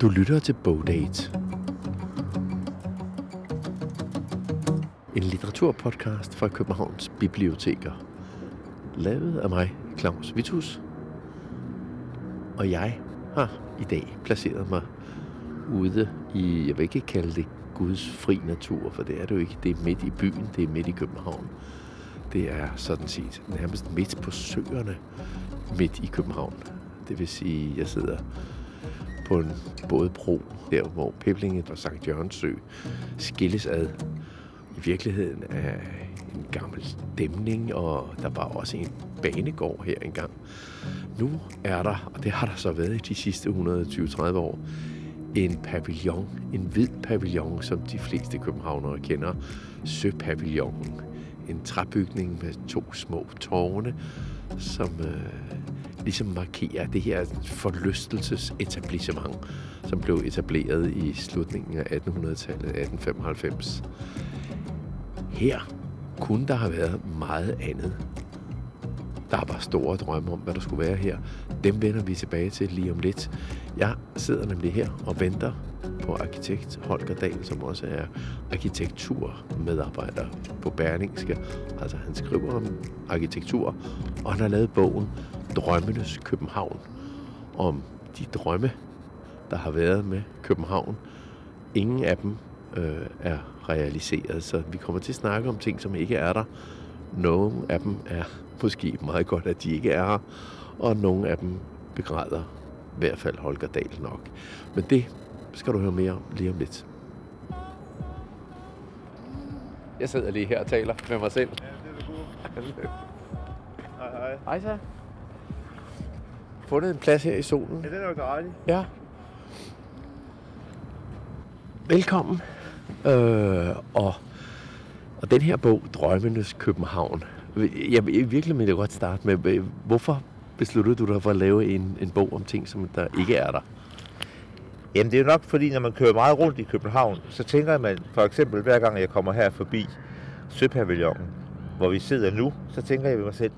Du lytter til Bogdate. En litteraturpodcast fra Københavns Biblioteker. Lavet af mig, Claus Vitus. Og jeg har i dag placeret mig ude i, jeg vil ikke kalde det Guds fri natur, for det er det jo ikke. Det er midt i byen, det er midt i København. Det er sådan set nærmest midt på søerne midt i København. Det vil sige, jeg sidder på en bådbro, der hvor Peblinge og Sankt Jørgensø skilles ad. I virkeligheden er en gammel dæmning, og der var også en banegård her engang. Nu er der, og det har der så været i de sidste 120-30 år, en pavillon, en hvid pavillon, som de fleste københavnere kender, Søpavillonen. En træbygning med to små tårne, som øh, ligesom markerer det her forlystelsesetablissement, som blev etableret i slutningen af 1800-tallet, 1895. Her kunne der have været meget andet. Der var store drømme om, hvad der skulle være her. Dem vender vi tilbage til lige om lidt. Jeg sidder nemlig her og venter på arkitekt Holger Dahl, som også er arkitekturmedarbejder på Berlingske. Altså han skriver om arkitektur, og han har lavet bogen Drømmenes København. Om de drømme, der har været med København. Ingen af dem øh, er realiseret, så vi kommer til at snakke om ting, som ikke er der. Nogle af dem er måske meget godt, at de ikke er her, og nogle af dem begræder i hvert fald Holger Dahl nok. Men det skal du høre mere om lige om lidt. Jeg sidder lige her og taler med mig selv. Ja, det er du Hej, hej. Hej så. Fundet en plads her i solen. Ja, den er jo dejlig. Ja. Velkommen. Øh, og, og den her bog, Drømmenes København. Jeg vil virkelig vil jeg godt starte med, hvorfor besluttede du dig for at lave en, en bog om ting, som der ikke er der? Jamen det er nok fordi, når man kører meget rundt i København, så tænker man for eksempel hver gang jeg kommer her forbi Søpavillonen, hvor vi sidder nu, så tænker jeg ved mig selv,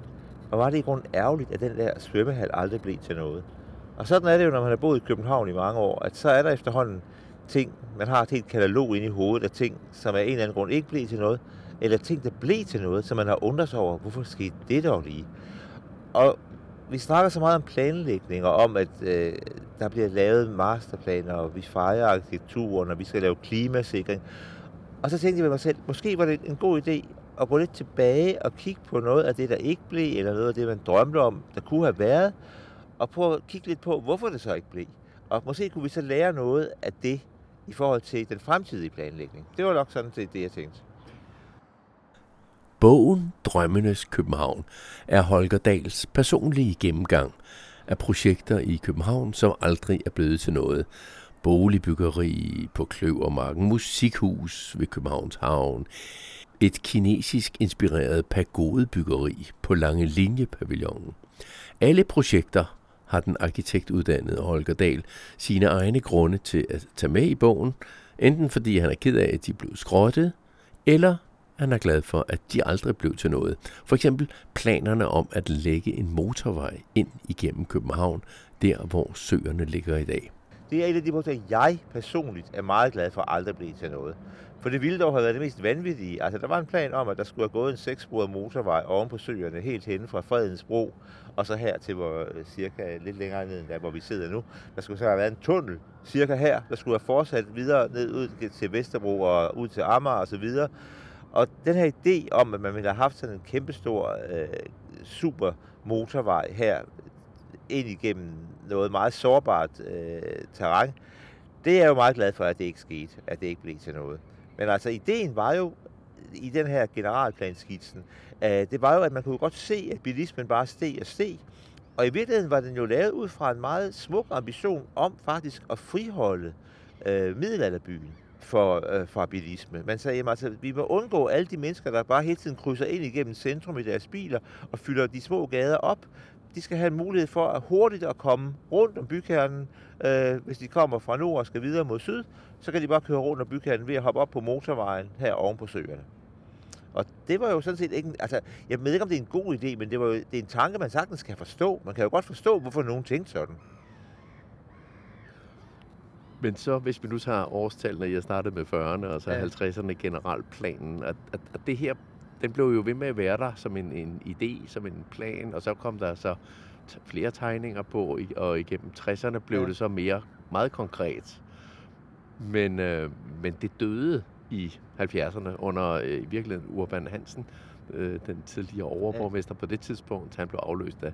og var det i grund ærgerligt, at den der svømmehal aldrig blev til noget. Og sådan er det jo, når man har boet i København i mange år, at så er der efterhånden ting, man har et helt katalog inde i hovedet af ting, som af en eller anden grund ikke blev til noget, eller ting, der blev til noget, som man har undret sig over, hvorfor skete det dog lige? Og vi snakker så meget om planlægning og om, at øh, der bliver lavet masterplaner, og vi fejrer arkitekturen, og vi skal lave klimasikring. Og så tænkte jeg ved mig selv, måske var det en god idé at gå lidt tilbage og kigge på noget af det, der ikke blev, eller noget af det, man drømte om, der kunne have været, og prøve at kigge lidt på, hvorfor det så ikke blev. Og måske kunne vi så lære noget af det i forhold til den fremtidige planlægning. Det var nok sådan set det, jeg tænkte. Bogen Drømmenes København er Holger Dals personlige gennemgang af projekter i København, som aldrig er blevet til noget. Boligbyggeri på Kløvermarken, musikhus ved Københavns Havn, et kinesisk inspireret pagodebyggeri på Lange Linje Pavillonen. Alle projekter har den arkitektuddannede Holger Dahl sine egne grunde til at tage med i bogen, enten fordi han er ked af, at de blev skrottet, eller han er glad for, at de aldrig blev til noget. For eksempel planerne om at lægge en motorvej ind igennem København, der hvor søerne ligger i dag. Det er et af de projekter, jeg personligt er meget glad for aldrig blive til noget. For det ville dog have været det mest vanvittige. Altså, der var en plan om, at der skulle have gået en sekssporet motorvej oven på søerne, helt hen fra Fredens Bro, og så her til hvor, øh, cirka lidt længere ned, der hvor vi sidder nu. Der skulle så have været en tunnel, cirka her, der skulle have fortsat videre ned ud til Vesterbro og ud til Amager og så videre. Og den her idé om, at man ville have haft sådan en kæmpestor øh, super motorvej her ind igennem noget meget sårbart øh, terræn, det er jeg jo meget glad for, at det ikke skete, at det ikke blev til noget. Men altså, ideen var jo i den her generalplanskitsen, øh, det var jo, at man kunne godt se, at bilismen bare steg og steg. Og i virkeligheden var den jo lavet ud fra en meget smuk ambition om faktisk at friholde øh, middelalderbyen for, øh, for bilisme. Man sagde, jamen, altså, vi må undgå alle de mennesker, der bare hele tiden krydser ind igennem centrum i deres biler og fylder de små gader op. De skal have en mulighed for at hurtigt at komme rundt om bykernen. Øh, hvis de kommer fra nord og skal videre mod syd, så kan de bare køre rundt om bykernen ved at hoppe op på motorvejen her oven på søerne. Og det var jo sådan set ikke... Altså, jeg ved ikke, om det er en god idé, men det, var jo, det er en tanke, man sagtens kan forstå. Man kan jo godt forstå, hvorfor nogen tænkte sådan. Men så, hvis vi nu tager årstallene, jeg startede med 40'erne, og så Ja. 50'erne generalplanen, at, at, at det her, den blev jo ved med at være der som en, en idé, som en plan, og så kom der så flere tegninger på, og igennem 60'erne blev Ja. det så mere meget konkret. Men, øh, men det døde i 70'erne under øh, i virkeligheden Urban Hansen, øh, den tidligere overborgmester på det tidspunkt. Han blev afløst af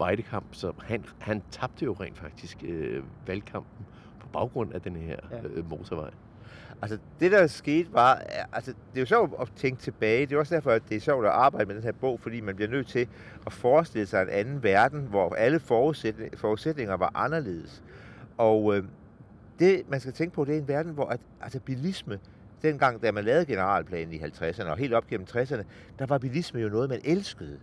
Weidekamp, så han, han tabte jo rent faktisk øh, valgkampen på baggrund af den her Ja. øh, motorvej. Altså, det der skete var, altså, det er jo sjovt at tænke tilbage. Det er også derfor, at det er sjovt at arbejde med den her bog, fordi man bliver nødt til at forestille sig en anden verden, hvor alle forudsætninger var anderledes. Og øh, det, man skal tænke på, det er en verden, hvor at, altså, bilisme, dengang, da man lavede generalplanen i 50'erne og helt op gennem 60'erne, der var bilisme jo noget, man elskede.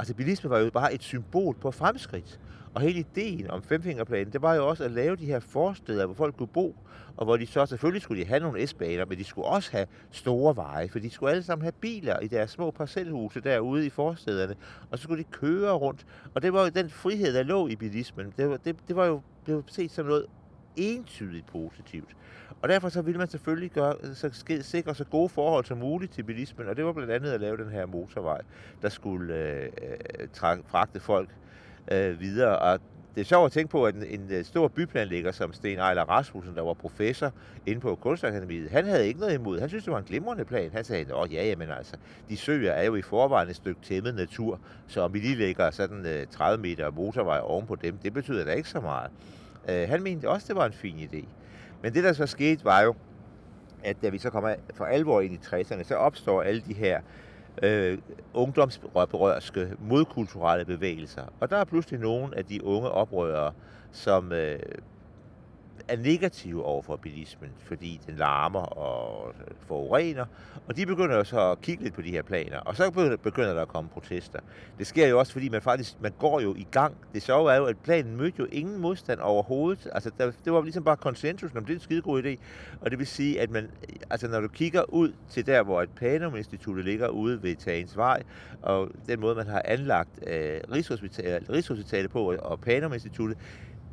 Altså, bilisme var jo bare et symbol på fremskridt. Og hele ideen om femfingerplanen, det var jo også at lave de her forsteder, hvor folk kunne bo, og hvor de så selvfølgelig skulle de have nogle S-baner, men de skulle også have store veje, for de skulle alle sammen have biler i deres små parcelhuse derude i forstederne, og så skulle de køre rundt. Og det var jo den frihed, der lå i bilismen. Det var, det, det var jo blev set som noget entydigt positivt. Og derfor så ville man selvfølgelig gøre, så sikre så gode forhold som muligt til bilismen, og det var blandt andet at lave den her motorvej, der skulle øh, øh, fragte folk øh, videre. Og det er sjovt at tænke på, at en, en øh, stor byplanlægger som Sten Ejler Rasmussen, der var professor inde på Kunstakademiet, han havde ikke noget imod. Han synes, det var en glimrende plan. Han sagde, at ja, jamen altså, de søer er jo i forvejen et stykke tæmmet natur, så om vi lige lægger sådan øh, 30 meter motorvej ovenpå dem, det betyder da ikke så meget. Øh, han mente også, det var en fin idé. Men det, der så skete, var jo, at da vi så kommer for alvor ind i 60'erne, så opstår alle de her øh, ungdomsoprørske, modkulturelle bevægelser. Og der er pludselig nogle af de unge oprørere, som øh, er negative over for bilismen, fordi den larmer og forurener. Og de begynder jo så at kigge lidt på de her planer, og så begynder- der at komme protester. Det sker jo også, fordi man faktisk man går jo i gang. Det sjove er jo, at planen mødte jo ingen modstand overhovedet. Altså, der, det var ligesom bare konsensus, om det er en skidegod idé. Og det vil sige, at man, altså, når du kigger ud til der, hvor et Panum-instituttet ligger ude ved Tagens Vej, og den måde, man har anlagt øh, Rigshospitalet, Rigshospitalet på og Panum-instituttet,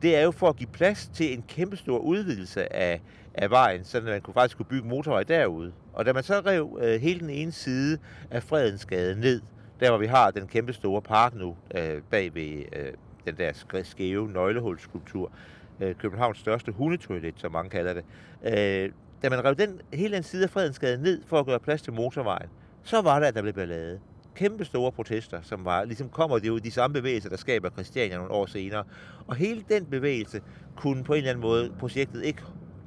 det er jo for at give plads til en kæmpestor udvidelse af, af vejen, så man kunne faktisk kunne bygge motorvej derude. Og da man så rev øh, hele den ene side af Fredensgade ned, der hvor vi har den kæmpestore park nu, øh, bag ved øh, den der skæve nøglehulskulptur, øh, Københavns største hundetoilet, som mange kalder det, øh, da man rev den, hele den side af Fredensgade ned for at gøre plads til motorvejen, så var det, at der blev ballade. Kæmpe store protester, som var, ligesom kommer det jo de samme bevægelser, der skaber Christiania nogle år senere. Og hele den bevægelse kunne på en eller anden måde projektet ikke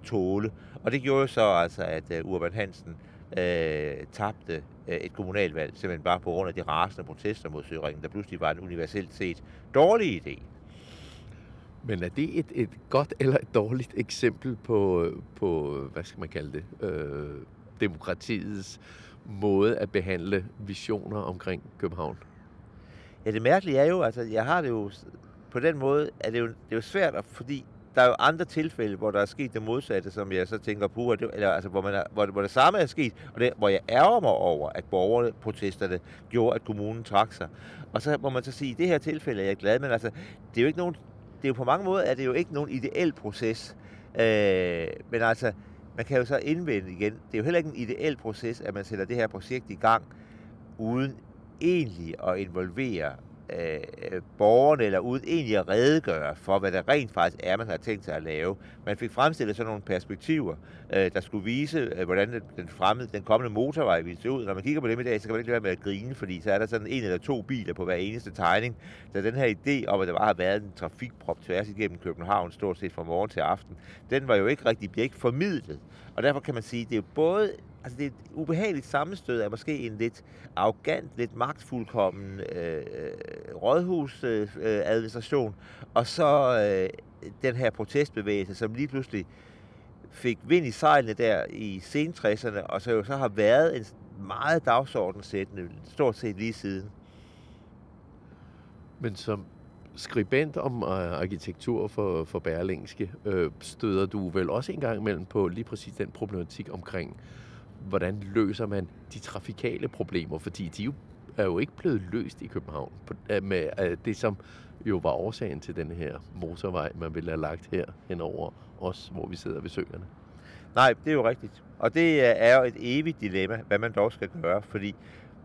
tåle. Og det gjorde så altså, at øh, Urban Hansen øh, tabte øh, et kommunalvalg, simpelthen bare på grund af de rasende protester mod Søringen, der pludselig var en universelt set dårlig idé. Men er det et, et godt eller et dårligt eksempel på, øh, på hvad skal man kalde det, øh, demokratiets måde at behandle visioner omkring København? Ja, det mærkelige er jo, altså jeg har det jo på den måde, at det er jo, det er jo svært, at, fordi der er jo andre tilfælde, hvor der er sket det modsatte, som jeg så tænker på, det, eller, altså, hvor, man er, hvor, det, hvor det samme er sket, og det, hvor jeg ærger mig over, at borgerne protesterne gjorde, at kommunen trak sig. Og så må man så sige, at i det her tilfælde er jeg glad, men altså, det er jo ikke nogen, det er jo på mange måder, er det jo ikke nogen ideel proces. Øh, men altså, man kan jo så indvende igen, det er jo heller ikke en ideel proces, at man sætter det her projekt i gang, uden egentlig at involvere Øh, øh, borgerne, eller ud egentlig at redegøre for, hvad det rent faktisk er, man har tænkt sig at lave. Man fik fremstillet sådan nogle perspektiver, øh, der skulle vise, øh, hvordan den, fremmede, den kommende motorvej ville se ud. Når man kigger på dem i dag, så kan man ikke lade være med at grine, fordi så er der sådan en eller to biler på hver eneste tegning. Så den her idé om, at der bare har været en trafikprop tværs igennem København, stort set fra morgen til aften, den var jo ikke rigtig, bliver ikke formidlet. Og derfor kan man sige, det er jo både altså det er et ubehageligt sammenstød af måske en lidt arrogant, lidt magtfuldkommen øh, øh rådhusadministration, øh, og så øh, den her protestbevægelse, som lige pludselig fik vind i sejlene der i sen 60'erne, og så jo så har været en meget dagsordensættende, stort set lige siden. Men som skribent om øh, arkitektur for, for Berlingske, øh, støder du vel også en gang imellem på lige præcis den problematik omkring, hvordan løser man de trafikale problemer, fordi de jo er jo ikke blevet løst i København på, øh, med øh, det, som jo var årsagen til den her motorvej, man ville have lagt her henover os, hvor vi sidder ved søerne. Nej, det er jo rigtigt. Og det øh, er jo et evigt dilemma, hvad man dog skal gøre, fordi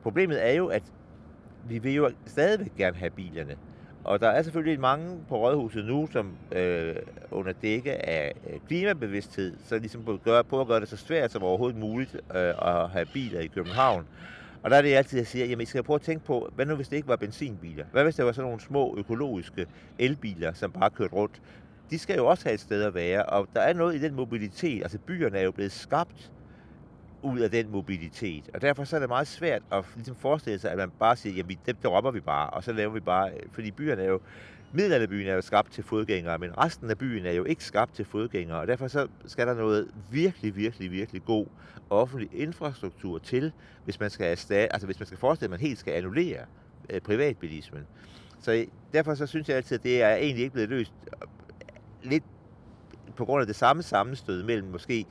problemet er jo, at vi vil jo stadigvæk gerne have bilerne. Og der er selvfølgelig mange på Rådhuset nu, som øh, under dække af øh, klimabevidsthed, så ligesom på at, at gøre det så svært som overhovedet muligt øh, at have biler i København. Og der er det altid, jeg siger, jamen I skal prøve at tænke på, hvad nu hvis det ikke var benzinbiler? Hvad hvis det var sådan nogle små økologiske elbiler, som bare kørte rundt? De skal jo også have et sted at være, og der er noget i den mobilitet. Altså byerne er jo blevet skabt ud af den mobilitet. Og derfor så er det meget svært at ligesom forestille sig, at man bare siger, jamen dem dropper vi bare, og så laver vi bare, øh, fordi byerne er jo, middelalderbyen er jo skabt til fodgængere, men resten af byen er jo ikke skabt til fodgængere, og derfor så skal der noget virkelig, virkelig, virkelig god offentlig infrastruktur til, hvis man skal, erstatte, altså hvis man skal forestille, at man helt skal annullere øh, privatbilismen. Så derfor så synes jeg altid, at det er egentlig ikke blevet løst øh, lidt på grund af det samme sammenstød mellem måske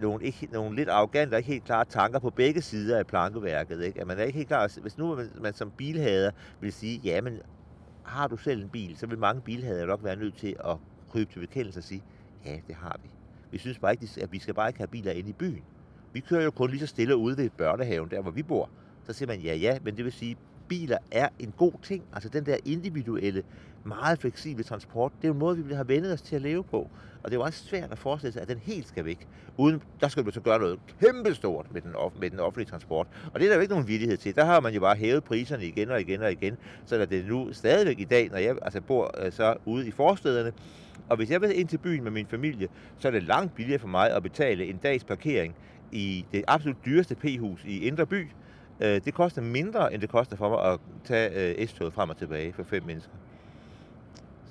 nogle, ikke, nogle lidt arrogante og ikke helt klare tanker på begge sider af plankeværket. Ikke? At man er ikke helt klar, altså, hvis nu man, man som bilhader vil sige, ja, men har du selv en bil, så vil mange bilhader nok være nødt til at krybe til bekendelse og sige, ja, det har vi. Vi synes bare ikke, at vi skal bare ikke have biler inde i byen. Vi kører jo kun lige så stille ude ved børnehaven, der hvor vi bor. Så siger man, ja, ja, men det vil sige, biler er en god ting. Altså den der individuelle, meget fleksibel transport, det er jo en måde, vi har vendet os til at leve på. Og det er jo også svært at forestille sig, at den helt skal væk. Uden, der skal man så gøre noget kæmpestort med den, med den offentlige transport. Og det er der jo ikke nogen villighed til. Der har man jo bare hævet priserne igen og igen og igen. Så er det nu stadigvæk i dag, når jeg altså bor øh, så ude i forstederne, og hvis jeg vil ind til byen med min familie, så er det langt billigere for mig at betale en dags parkering i det absolut dyreste p-hus i Indre By. Øh, det koster mindre, end det koster for mig at tage øh, S-toget frem og tilbage for fem mennesker.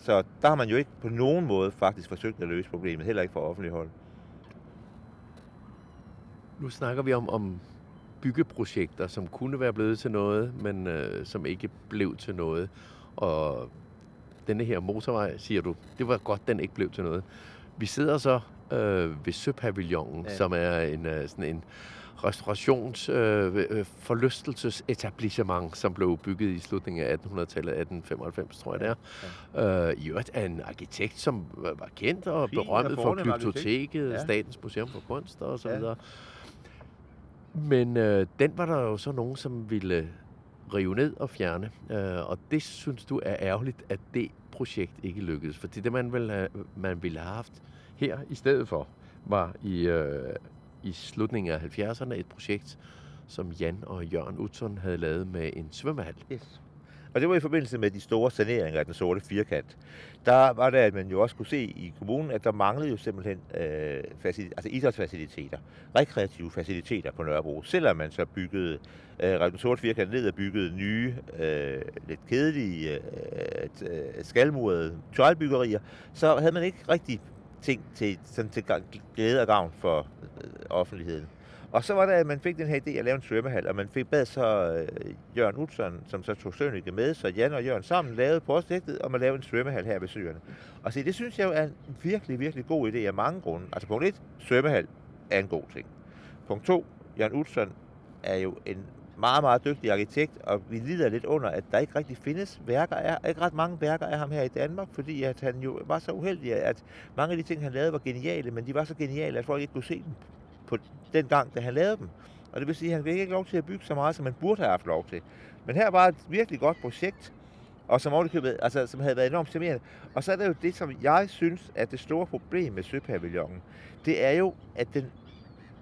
Så der har man jo ikke på nogen måde faktisk forsøgt at løse problemet, heller ikke fra offentlig hold. Nu snakker vi om, om byggeprojekter, som kunne være blevet til noget, men øh, som ikke blev til noget. Og denne her motorvej, siger du, det var godt, den ikke blev til noget. Vi sidder så øh, ved Søpavillonen, ja. som er en, øh, sådan en restaurations øh, øh, forlystelsesetablissement, som blev bygget i slutningen af 1800-tallet, 1895, tror jeg det er. Ja. Øh, I øvrigt er en arkitekt, som var kendt og Fint, berømmet for biblioteket, ja. Statens Museum for Kunst og så ja. videre. Men øh, den var der jo så nogen, som ville rive ned og fjerne. Øh, og det synes du er ærgerligt, at det projekt ikke lykkedes. For det, man ville have, man ville have haft her i stedet for, var i øh, i slutningen af 70'erne et projekt, som Jan og Jørgen Utzon havde lavet med en svømmehal. Yes. Og det var i forbindelse med de store saneringer af den sorte firkant. Der var det, at man jo også kunne se i kommunen, at der manglede jo simpelthen øh, facil- altså idrætsfaciliteter, rekreative faciliteter på Nørrebro. Selvom man så byggede øh, den sorte firkant ned og byggede nye, øh, lidt kedelige, øh, øh skalmurede tøjlbyggerier, så havde man ikke rigtig ting til, sådan til glæde og gavn for øh, offentligheden. Og så var det, at man fik den her idé at lave en svømmehal, og man fik bad så øh, Jørgen Utzon, som så tog Sønneke med, så Jan og Jørgen sammen lavede projektet om at lave en svømmehal her ved Søerne. Og se, det synes jeg jo er en virkelig, virkelig god idé af mange grunde. Altså punkt 1, svømmehal er en god ting. Punkt 2, Jørgen Utzon er jo en meget, meget dygtig arkitekt, og vi lider lidt under, at der ikke rigtig findes værker af, ikke ret mange værker af ham her i Danmark, fordi at han jo var så uheldig, at mange af de ting, han lavede, var geniale, men de var så geniale, at folk ikke kunne se dem på den gang, da han lavede dem. Og det vil sige, at han fik ikke lov til at bygge så meget, som man burde have haft lov til. Men her var et virkelig godt projekt, og som ovenikøbet, altså som havde været enormt charmerende. Og så er det jo det, som jeg synes er det store problem med Søpavillonen. Det er jo, at den,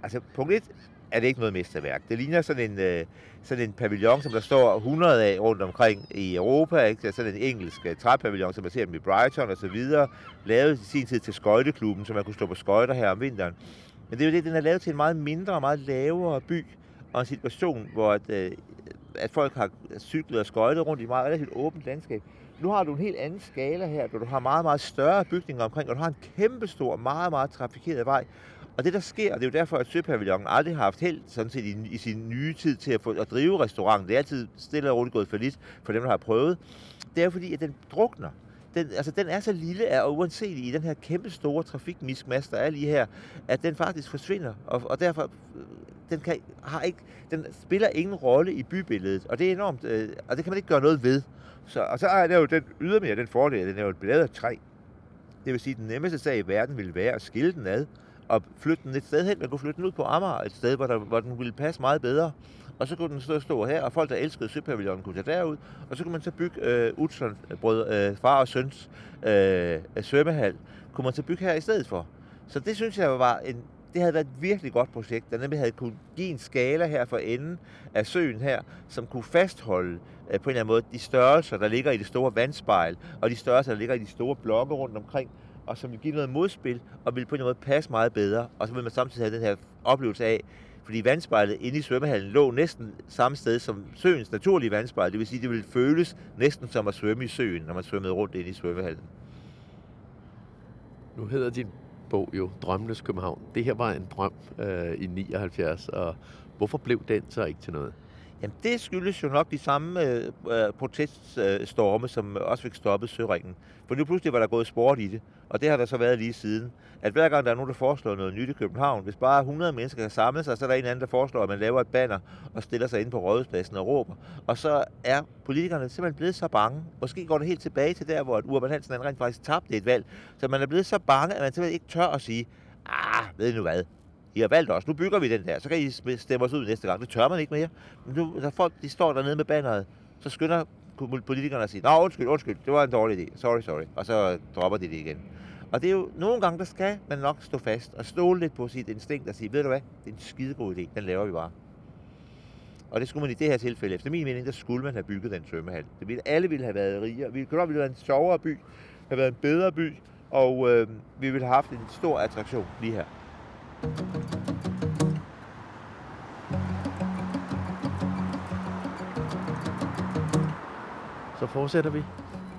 altså punkt 1, er det ikke noget mesterværk. Det ligner sådan en, øh, sådan en pavillon, som der står 100 af rundt omkring i Europa. Ikke? Det er sådan en engelsk øh, træpavillon, som man ser dem i Brighton og så videre. Lavet i sin tid til skøjteklubben, så man kunne stå på skøjter her om vinteren. Men det er jo det, den er lavet til en meget mindre og meget lavere by, og en situation, hvor at, øh, at folk har cyklet og skøjtet rundt i et meget relativt åbent landskab. Nu har du en helt anden skala her, hvor du har meget, meget større bygninger omkring, og du har en kæmpestor, meget, meget trafikeret vej. Og det, der sker, og det er jo derfor, at Søpavillonen aldrig har haft held sådan set, i, i sin nye tid til at, få, at drive restauranten. Det er altid stille og roligt gået for lidt for dem, der har prøvet. Det er fordi, at den drukner den, altså, den er så lille og uanset i den her kæmpe store trafikmiskmasse, der er lige her, at den faktisk forsvinder. Og, og derfor øh, den kan, har ikke, den spiller ingen rolle i bybilledet, og det er enormt, øh, og det kan man ikke gøre noget ved. Så, og så er det jo den ydermere den fordel, at den er jo lavet af træ. Det vil sige, at den nemmeste sag i verden ville være at skille den ad, og flytte den et sted hen. Man kunne flytte den ud på Amager, et sted, hvor, der, hvor den ville passe meget bedre. Og så kunne den stå, stå her, og folk, der elskede Søpavillonen, kunne tage derud. Og så kunne man så bygge øh, Utzon, øh, brød, øh, far og søns øh, svømmehal, kunne man så bygge her i stedet for. Så det synes jeg var en, det havde været et virkelig godt projekt, der nemlig havde kunne give en skala her for enden af søen her, som kunne fastholde øh, på en eller anden måde de størrelser, der ligger i det store vandspejl, og de størrelser, der ligger i de store blokke rundt omkring, og som vil give noget modspil, og vil på en eller anden måde passe meget bedre. Og så vil man samtidig have den her oplevelse af, fordi vandspejlet inde i svømmehallen lå næsten samme sted som søens naturlige vandspejl. Det vil sige, at det ville føles næsten som at svømme i søen, når man svømmede rundt inde i svømmehallen. Nu hedder din bog jo Drømmenes København. Det her var en drøm øh, i 79, og hvorfor blev den så ikke til noget? Jamen, det skyldes jo nok de samme øh, øh, proteststorme, som også fik stoppet Søringen. For nu pludselig var der gået sport i det, og det har der så været lige siden. At hver gang der er nogen, der foreslår noget nyt i København, hvis bare 100 mennesker kan samle sig, så er der en anden, der foreslår, at man laver et banner og stiller sig ind på rådhuspladsen og råber. Og så er politikerne simpelthen blevet så bange. Måske går det helt tilbage til der, hvor Urban Hansen han rent faktisk tabte et valg. Så man er blevet så bange, at man simpelthen ikke tør at sige, ah, ved I nu hvad, i har valgt os, nu bygger vi den der, så kan I stemme os ud næste gang. Det tør man ikke mere. Men nu, når folk de står dernede med banneret, så skynder politikerne at sige, nå undskyld, undskyld, det var en dårlig idé, sorry, sorry, og så dropper de det igen. Og det er jo nogle gange, der skal man nok stå fast og stole lidt på sit instinkt og sige, ved du hvad, det er en skidegod idé, den laver vi bare. Og det skulle man i det her tilfælde, efter min mening, der skulle man have bygget den svømmehal. Det ville, alle ville have været rigere. Vi kunne have været en sjovere by, have været en bedre by, og øh, vi ville have haft en stor attraktion lige her. Så fortsætter vi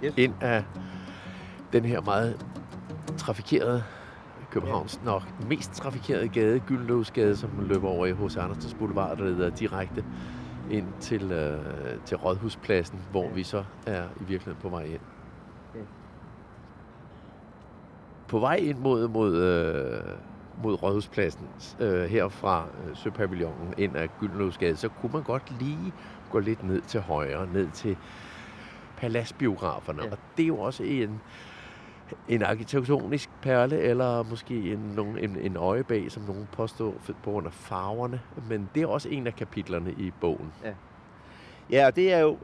yes. ind af den her meget trafikerede Københavns ja. nok mest trafikerede gade, Gyldenløvsgade, som løber over i H.C. Andersens Boulevard, der leder direkte ind til, øh, til Rådhuspladsen, hvor ja. vi så er i virkeligheden på vej ind. Ja. På vej ind mod, mod øh, mod Rådhuspladsen øh, her fra øh, Søpavillonen ind ad Gyldenløvsgade, så kunne man godt lige gå lidt ned til højre, ned til paladsbiograferne. Ja. Og det er jo også en, en arkitektonisk perle, eller måske en, en, en øjebag, som nogen påstår på grund af farverne. Men det er også en af kapitlerne i bogen. Ja, ja og det er jo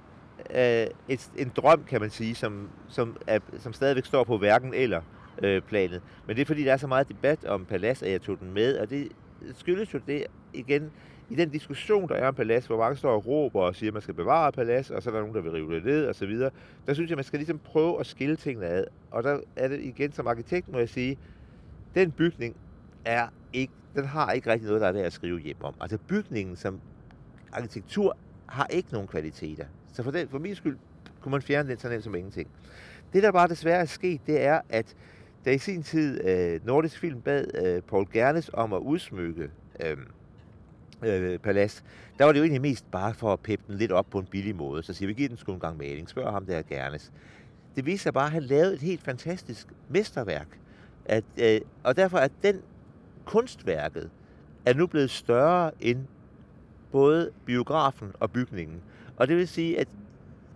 øh, et, en drøm, kan man sige, som, som, er, som stadigvæk står på hverken eller øh, planet. Men det er fordi, der er så meget debat om Palas, at jeg tog den med, og det skyldes jo det igen, i den diskussion, der er om Palas, hvor mange står og råber og siger, at man skal bevare Palas, og så er der nogen, der vil rive det ned, og så videre. Der synes jeg, man skal ligesom prøve at skille tingene ad. Og der er det igen som arkitekt, må jeg sige, den bygning er ikke, den har ikke rigtig noget, der er værd at skrive hjem om. Altså bygningen som arkitektur har ikke nogen kvaliteter. Så for, den, for min skyld kunne man fjerne den så nemt som ingenting. Det, der bare desværre er sket, det er, at da i sin tid øh, Nordisk Film bad øh, Paul Gernes om at udsmykke øh, øh, palads, der var det jo egentlig mest bare for at peppe den lidt op på en billig måde. Så siger vi, giver den sgu en gang maling, spørg ham der Gernes. Det viser sig bare, at han lavede et helt fantastisk mesterværk. At, øh, og derfor er den kunstværket er nu blevet større end både biografen og bygningen. Og det vil sige, at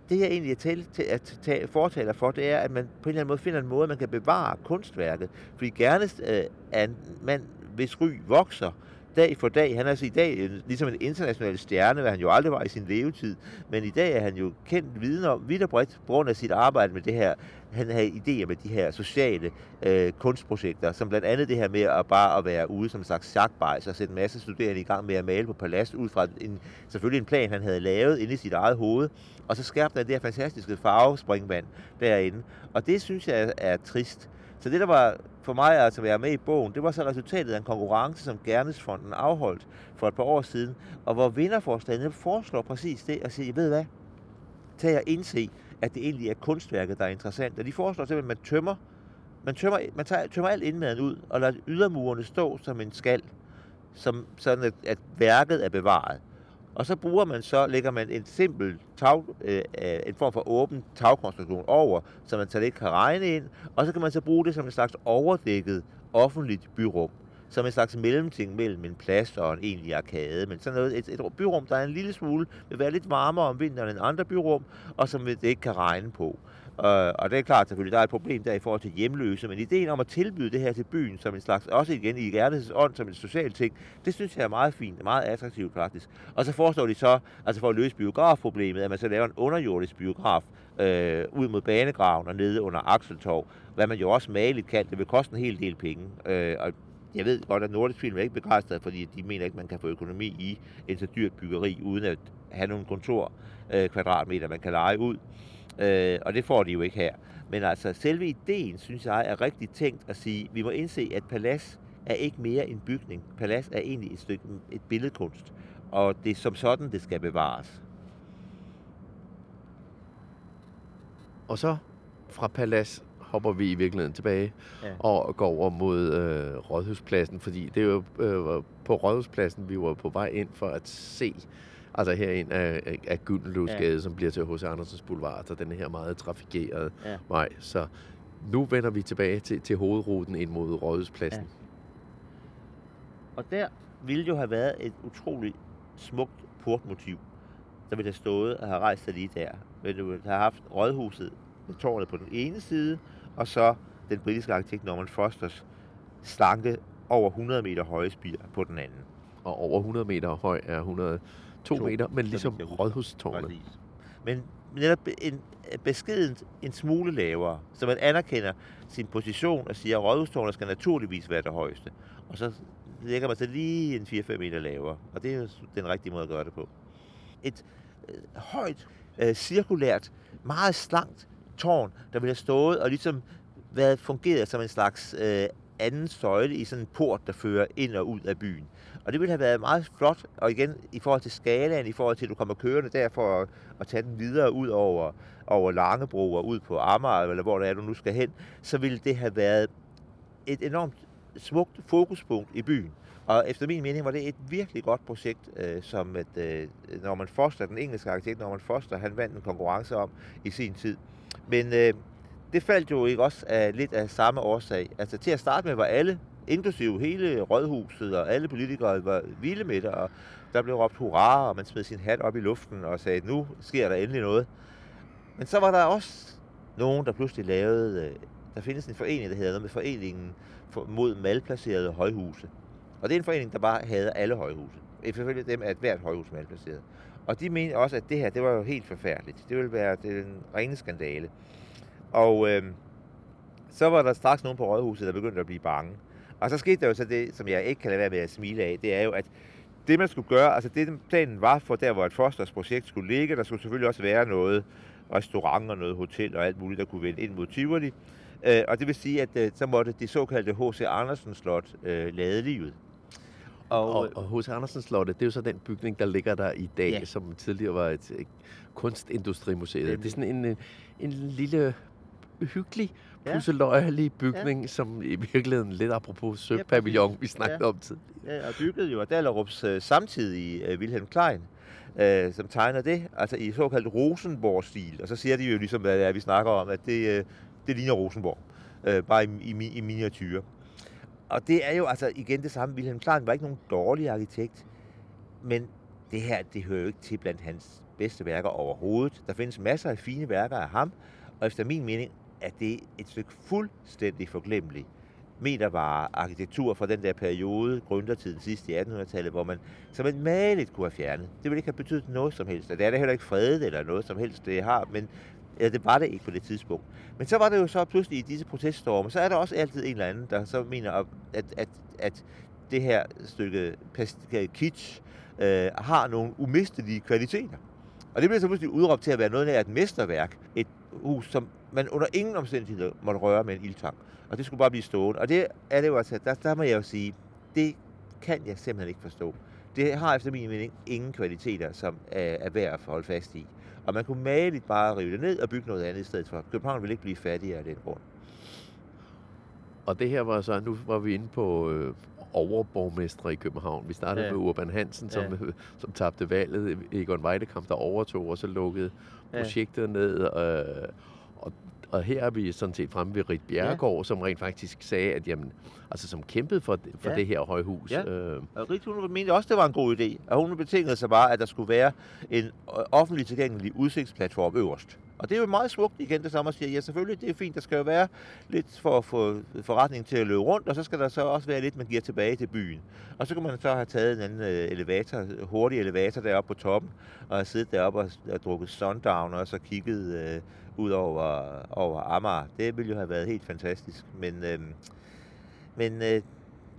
det jeg egentlig er til, til at tage, fortaler for, det er, at man på en eller anden måde finder en måde, man kan bevare kunstværket. Fordi gerne øh, er en mand, hvis ry vokser, dag for dag. Han er altså i dag ligesom en international stjerne, hvad han jo aldrig var i sin levetid. Men i dag er han jo kendt viden om, vidt og bredt, på grund af sit arbejde med det her. Han har idéer med de her sociale øh, kunstprojekter, som blandt andet det her med at bare at være ude som en slags jagtbejs og sætte en masse studerende i gang med at male på palast, ud fra en, selvfølgelig en plan, han havde lavet inde i sit eget hoved. Og så skabte han det her fantastiske farvespringvand derinde. Og det synes jeg er, er trist. Så det, der var for mig altså at være med i bogen, det var så resultatet af en konkurrence, som Gernesfonden afholdt for et par år siden, og hvor vinderforslagene foreslår præcis det, og siger, ved hvad, tag og indse, at det egentlig er kunstværket, der er interessant. Og de foreslår simpelthen, at man tømmer, man tømmer, man tager, tømmer alt indmaden ud, og lader ydermurene stå som en skal, som, sådan at, at værket er bevaret. Og så bruger man så, lægger man en simpel tag, øh, en form for åben tagkonstruktion over, så man så ikke kan regne ind, og så kan man så bruge det som en slags overdækket offentligt byrum som en slags mellemting mellem en plads og en egentlig arkade. Men sådan noget, et, et byrum, der er en lille smule, vil være lidt varmere om vinteren end andre byrum, og som det ikke kan regne på. Og, og det er klart selvfølgelig, der er et problem der i forhold til hjemløse, men ideen om at tilbyde det her til byen som en slags, også igen i Gernes ånd, som en social ting, det synes jeg er meget fint, meget attraktivt faktisk. Og så foreslår de så, altså for at løse biografproblemet, at man så laver en underjordisk biograf øh, ud mod banegraven og nede under Akseltorv, hvad man jo også maligt kan. Det vil koste en hel del penge. Øh, og jeg ved godt, at Nordisk Film er ikke begejstret, fordi de mener ikke, at man kan få økonomi i et så dyrt byggeri, uden at have nogle kontor øh, kvadratmeter, man kan lege ud. Øh, og det får de jo ikke her. Men altså, selve ideen, synes jeg, er rigtig tænkt at sige, vi må indse, at palads er ikke mere en bygning. Palads er egentlig et stykke et billedkunst, og det er som sådan, det skal bevares. Og så fra palads hopper vi i virkeligheden tilbage ja. og går over mod øh, Rådhuspladsen, fordi det er jo øh, på Rådhuspladsen, vi var på vej ind for at se altså herind af, af Gyldenløsgade, ja. som bliver til H.C. Andersens Boulevard, så den her meget trafikerede ja. vej. Så nu vender vi tilbage til, til hovedruten ind mod Rådhuspladsen. Ja. Og der ville jo have været et utroligt smukt portmotiv, der ville have stået og have rejst sig lige der. Men du ville have haft rådhuset med tårnet på den ene side, og så den britiske arkitekt Norman Fosters slanke over 100 meter høje spir på den anden. Og over 100 meter høj er 102 to, meter, men ligesom rådhustårnet. Men netop en beskeden en smule lavere, så man anerkender sin position og siger, at rådhustårnet skal naturligvis være det højeste. Og så lægger man sig lige en 4-5 meter lavere, og det er den rigtige måde at gøre det på. Et øh, højt, øh, cirkulært, meget slankt tårn, der ville have stået og ligesom været fungeret som en slags øh, anden søjle i sådan en port, der fører ind og ud af byen. Og det ville have været meget flot, og igen i forhold til skalaen, i forhold til at du kommer kørende der for at, at tage den videre ud over, over Langebro og ud på Amager, eller hvor det er, du nu skal hen, så ville det have været et enormt smukt fokuspunkt i byen. Og efter min mening var det et virkelig godt projekt, øh, som at, øh, Norman Foster, den engelske arkitekt Norman Foster, han vandt en konkurrence om i sin tid. Men øh, det faldt jo ikke også af lidt af samme årsag. Altså til at starte med var alle, inklusive hele rådhuset og alle politikere, var vilde med det, og der blev råbt hurra, og man smed sin hat op i luften og sagde, nu sker der endelig noget. Men så var der også nogen, der pludselig lavede, øh, der findes en forening, der hedder noget med Foreningen mod malplacerede højhuse. Og det er en forening, der bare hader alle højhuse. Ifølge dem er et hvert højhus malplaceret. Og de mente også, at det her, det var jo helt forfærdeligt. Det ville være det en rene skandale. Og øh, så var der straks nogen på rådhuset, der begyndte at blive bange. Og så skete der jo så det, som jeg ikke kan lade være med at smile af, det er jo, at det man skulle gøre, altså det planen var for der, hvor et Fosters projekt skulle ligge, der skulle selvfølgelig også være noget restaurant og noget hotel og alt muligt, der kunne vende ind mod Tivoli. Øh, og det vil sige, at øh, så måtte det såkaldte H.C. Andersen Slot øh, lade livet. Og, og H.C. Andersen Slottet, det er jo så den bygning, der ligger der i dag, ja. som tidligere var et, et kunstindustrimuseet. Det er sådan en, en, en lille hyggelig, pusseløjerlig bygning, ja. som i virkeligheden lidt apropos søpavillon, vi snakkede ja. om tidligere. Ja, og bygget jo af Dahlerups uh, samtidig uh, Wilhelm Klein, uh, som tegner det, altså i såkaldt Rosenborg-stil. Og så siger de jo ligesom, hvad det er, vi snakker om, at det, uh, det ligner Rosenborg, uh, bare i, i, i miniatyr. Og det er jo altså igen det samme. Wilhelm Klein var ikke nogen dårlig arkitekt, men det her, det hører jo ikke til blandt hans bedste værker overhovedet. Der findes masser af fine værker af ham, og efter min mening er det et stykke fuldstændig forglemmeligt metervare arkitektur fra den der periode, gründertiden sidst i 1800-tallet, hvor man som en maligt kunne have fjernet. Det ville ikke have betydet noget som helst. Og det er det heller ikke fredet eller noget som helst, det har, men ja, det var det ikke på det tidspunkt. Men så var det jo så pludselig i disse proteststorme, så er der også altid en eller anden, der så mener, at, at, at det her stykke kitsch øh, har nogle umistelige kvaliteter. Og det bliver så pludselig udråbt til at være noget af et mesterværk. Et hus, som man under ingen omstændigheder måtte røre med en ildtang. Og det skulle bare blive stående. Og det er det jo altså, der, der må jeg jo sige, det kan jeg simpelthen ikke forstå. Det har efter min mening ingen kvaliteter, som er, er værd at holde fast i. Og man kunne maligt bare rive det ned og bygge noget andet i stedet for. København ville ikke blive fattigere af den grund. Og det her var så, nu var vi inde på øh, overborgmestre i København. Vi startede Ja. med Urban Hansen, som, Ja. som tabte valget. Egon Weidekamp, der overtog, og så lukkede Ja. projektet ned. Øh, og, og her er vi sådan set fremme ved Rit Bjerregaard, ja. som rent faktisk sagde, at jamen, altså som kæmpede for, for Ja. det her højhus. Ja. Øh, Og Rit, hun mente også, det var en god idé. Og hun betingede sig bare, at der skulle være en øh, offentlig tilgængelig udsigtsplatform øverst. Og det er jo meget smukt igen, det samme at sige, ja selvfølgelig, det er fint, der skal jo være lidt for at få forretningen til at løbe rundt, og så skal der så også være lidt, man giver tilbage til byen. Og så kan man så have taget en anden øh, elevator, hurtig elevator deroppe på toppen, og have siddet deroppe og, og drukket sundown, og så kigget øh, ud over, over Amager. Det ville jo have været helt fantastisk. Men, øh, men øh,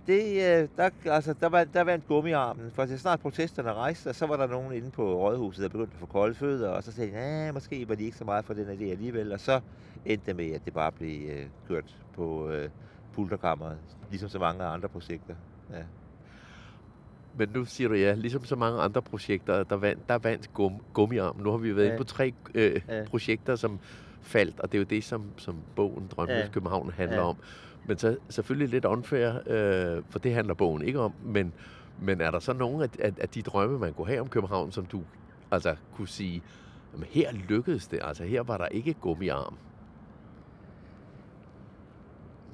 det, øh, der, altså, der, var, der vandt gummiarmen, for så snart protesterne rejste, og så var der nogen inde på rådhuset, der begyndte at få kolde fødder, og så sagde de, ja, måske var de ikke så meget for den idé alligevel, og så endte det med, at det bare blev øh, kørt på øh, pulterkammeret, ligesom så mange andre projekter. Ja. Men nu siger du ja, ligesom så mange andre projekter, der vandt, der vandt gum, gummiarmen. Nu har vi været Ja. inde på tre øh, Ja. projekter, som faldt, og det er jo det, som, som bogen Drømmenes Ja. København handler Ja. om. Men så selvfølgelig lidt unfair, øh, for det handler bogen ikke om, men, men er der så nogle af, af, af de drømme, man kunne have om København, som du altså kunne sige, jamen her lykkedes det, altså her var der ikke gummiarm.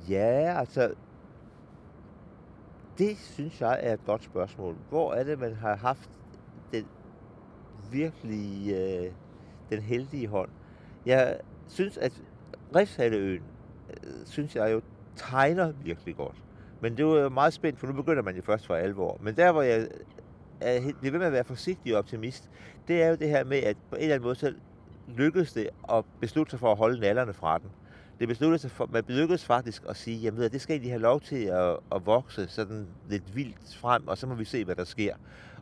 Ja, altså, det synes jeg er et godt spørgsmål. Hvor er det, man har haft den virkelig, øh, den heldige hånd? Jeg synes, at Refshaleøen, øh, synes jeg jo, tegner virkelig godt. Men det er jo meget spændt, for nu begynder man jo først for alvor. Men der, hvor jeg er, bliver ved med at være forsigtig og optimist, det er jo det her med, at på en eller anden måde, så lykkedes det at beslutte sig for at holde nallerne fra den. Det besluttede sig for, man lykkedes faktisk at sige, jamen ved det skal de have lov til at, at vokse sådan lidt vildt frem, og så må vi se, hvad der sker.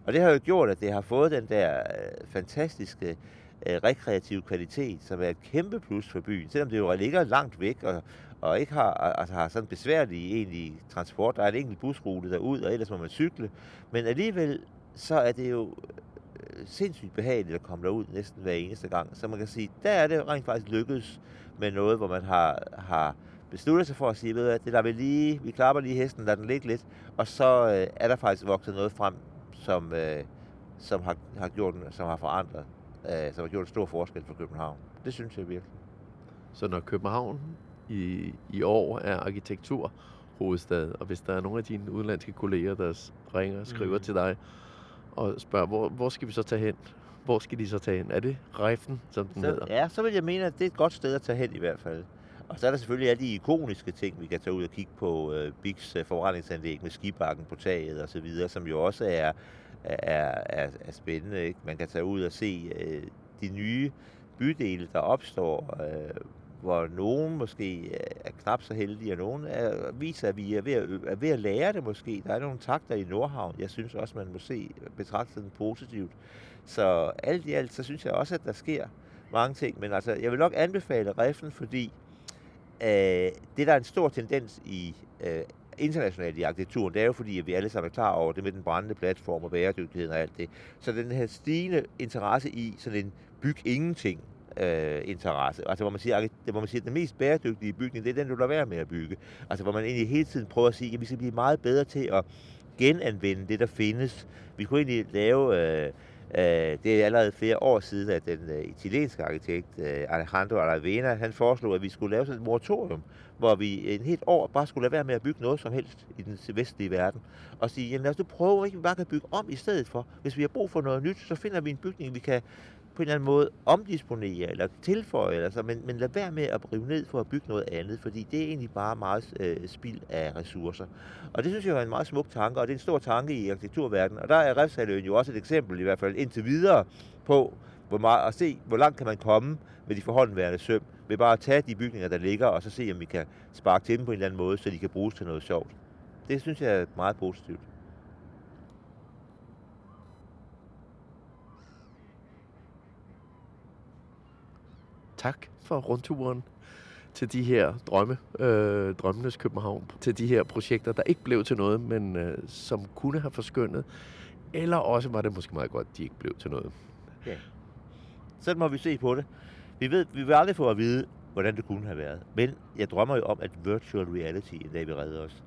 Og det har jo gjort, at det har fået den der øh, fantastiske øh, rekreative kvalitet, som er et kæmpe plus for byen, selvom det jo ligger langt væk, og, og ikke har, altså har sådan besværlig egentlig transport. Der er en enkelt busrute derud, og ellers må man cykle. Men alligevel, så er det jo sindssygt behageligt at komme derud næsten hver eneste gang. Så man kan sige, der er det rent faktisk lykkedes med noget, hvor man har, har besluttet sig for at sige, ved hvad, det lader vi lige, vi klapper lige hesten, lader den ligge lidt, og så øh, er der faktisk vokset noget frem, som, øh, som har, har gjort, som har forandret, øh, som har gjort en stor forskel for København. Det synes jeg virkelig. Så når København i, i år er arkitektur hovedstad, og hvis der er nogle af dine udenlandske kolleger, der ringer og skriver mm. til dig og spørger, hvor, hvor skal vi så tage hen? Hvor skal de så tage hen? Er det Reifen, som den Så, hedder? ja, så vil jeg mene, at det er et godt sted at tage hen i hvert fald. Og så er der selvfølgelig alle de ikoniske ting, vi kan tage ud og kigge på. Øh, Bigs øh, forbrændingsanlæg med skibakken på taget og så videre, som jo også er, er, er, er spændende. Ikke? Man kan tage ud og se øh, de nye bydele, der opstår, øh, hvor nogen måske øh, er knap så heldige, og nogen er, viser, at vi er ved, at, er ved at lære det måske. Der er nogle takter i Nordhavn, jeg synes også, man må se betragte den positivt. Så alt i alt, så synes jeg også, at der sker mange ting. Men altså, jeg vil nok anbefale Reffen, fordi øh, det, der er en stor tendens i øh, internationalt i arkitekturen, det er jo fordi, at vi alle sammen er klar over det med den brændende platform og bæredygtigheden og alt det. Så den her stigende interesse i sådan en byg ingenting øh, interesse. Altså hvor man siger, det, hvor man siger, at den mest bæredygtige bygning, det er den, du lader være med at bygge. Altså hvor man egentlig hele tiden prøver at sige, at vi skal blive meget bedre til at genanvende det, der findes. Vi kunne egentlig lave, øh, øh, det er allerede flere år siden, at den øh, italienske arkitekt øh, Alejandro Aravena, han foreslog, at vi skulle lave sådan et moratorium, hvor vi en helt år bare skulle lade være med at bygge noget som helst i den vestlige verden. Og sige, jamen lad os nu prøve, ikke vi bare kan bygge om i stedet for. Hvis vi har brug for noget nyt, så finder vi en bygning, vi kan på en eller anden måde omdisponere eller tilføje, eller så, men, men lad være med at rive ned for at bygge noget andet, fordi det er egentlig bare meget øh, spild af ressourcer. Og det synes jeg er en meget smuk tanke, og det er en stor tanke i arkitekturverdenen. Og der er Refshaløen jo også et eksempel, i hvert fald indtil videre, på hvor meget, at se, hvor langt kan man komme med de forhåndværende søm, ved bare at tage de bygninger, der ligger, og så se, om vi kan sparke til dem på en eller anden måde, så de kan bruges til noget sjovt. Det synes jeg er meget positivt. Tak for rundturen til de her drømme, øh, drømmenes København, til de her projekter, der ikke blev til noget, men øh, som kunne have forskyndet, eller også var det måske meget godt, de ikke blev til noget. Ja. Sådan må vi se på det. Vi, ved, vi vil aldrig få at vide, hvordan det kunne have været. Men jeg drømmer jo om, at virtual reality en dag vil redde os.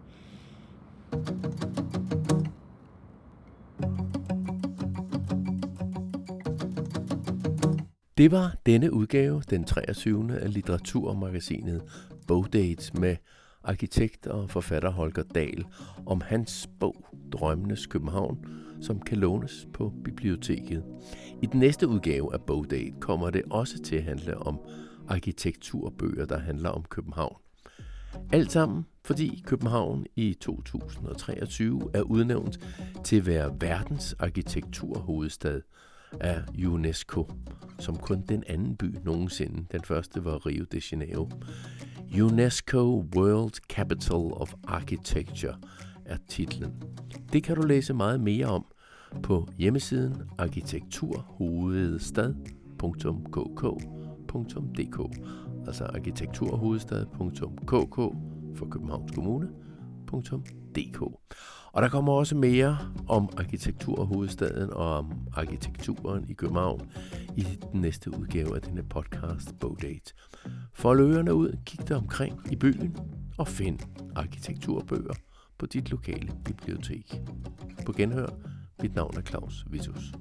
Det var denne udgave, den 23. af litteraturmagasinet Bogdates med arkitekt og forfatter Holger Dahl om hans bog Drømmenes København, som kan lånes på biblioteket. I den næste udgave af Bogdate kommer det også til at handle om arkitekturbøger, der handler om København. Alt sammen, fordi København i 2023 er udnævnt til at være verdens arkitekturhovedstad af UNESCO, som kun den anden by nogensinde. Den første var Rio de Janeiro. UNESCO World Capital of Architecture er titlen. Det kan du læse meget mere om på hjemmesiden arkitekturhovedstad.kk.dk altså arkitekturhovedstad.kk for Københavns Kommune Kommune.dk. Og der kommer også mere om arkitekturhovedstaden og om arkitekturen i København i den næste udgave af denne podcast Bogdate. Fold ørerne ud, kig dig omkring i byen og find arkitekturbøger på dit lokale bibliotek. På genhør, mit navn er Claus Vitus.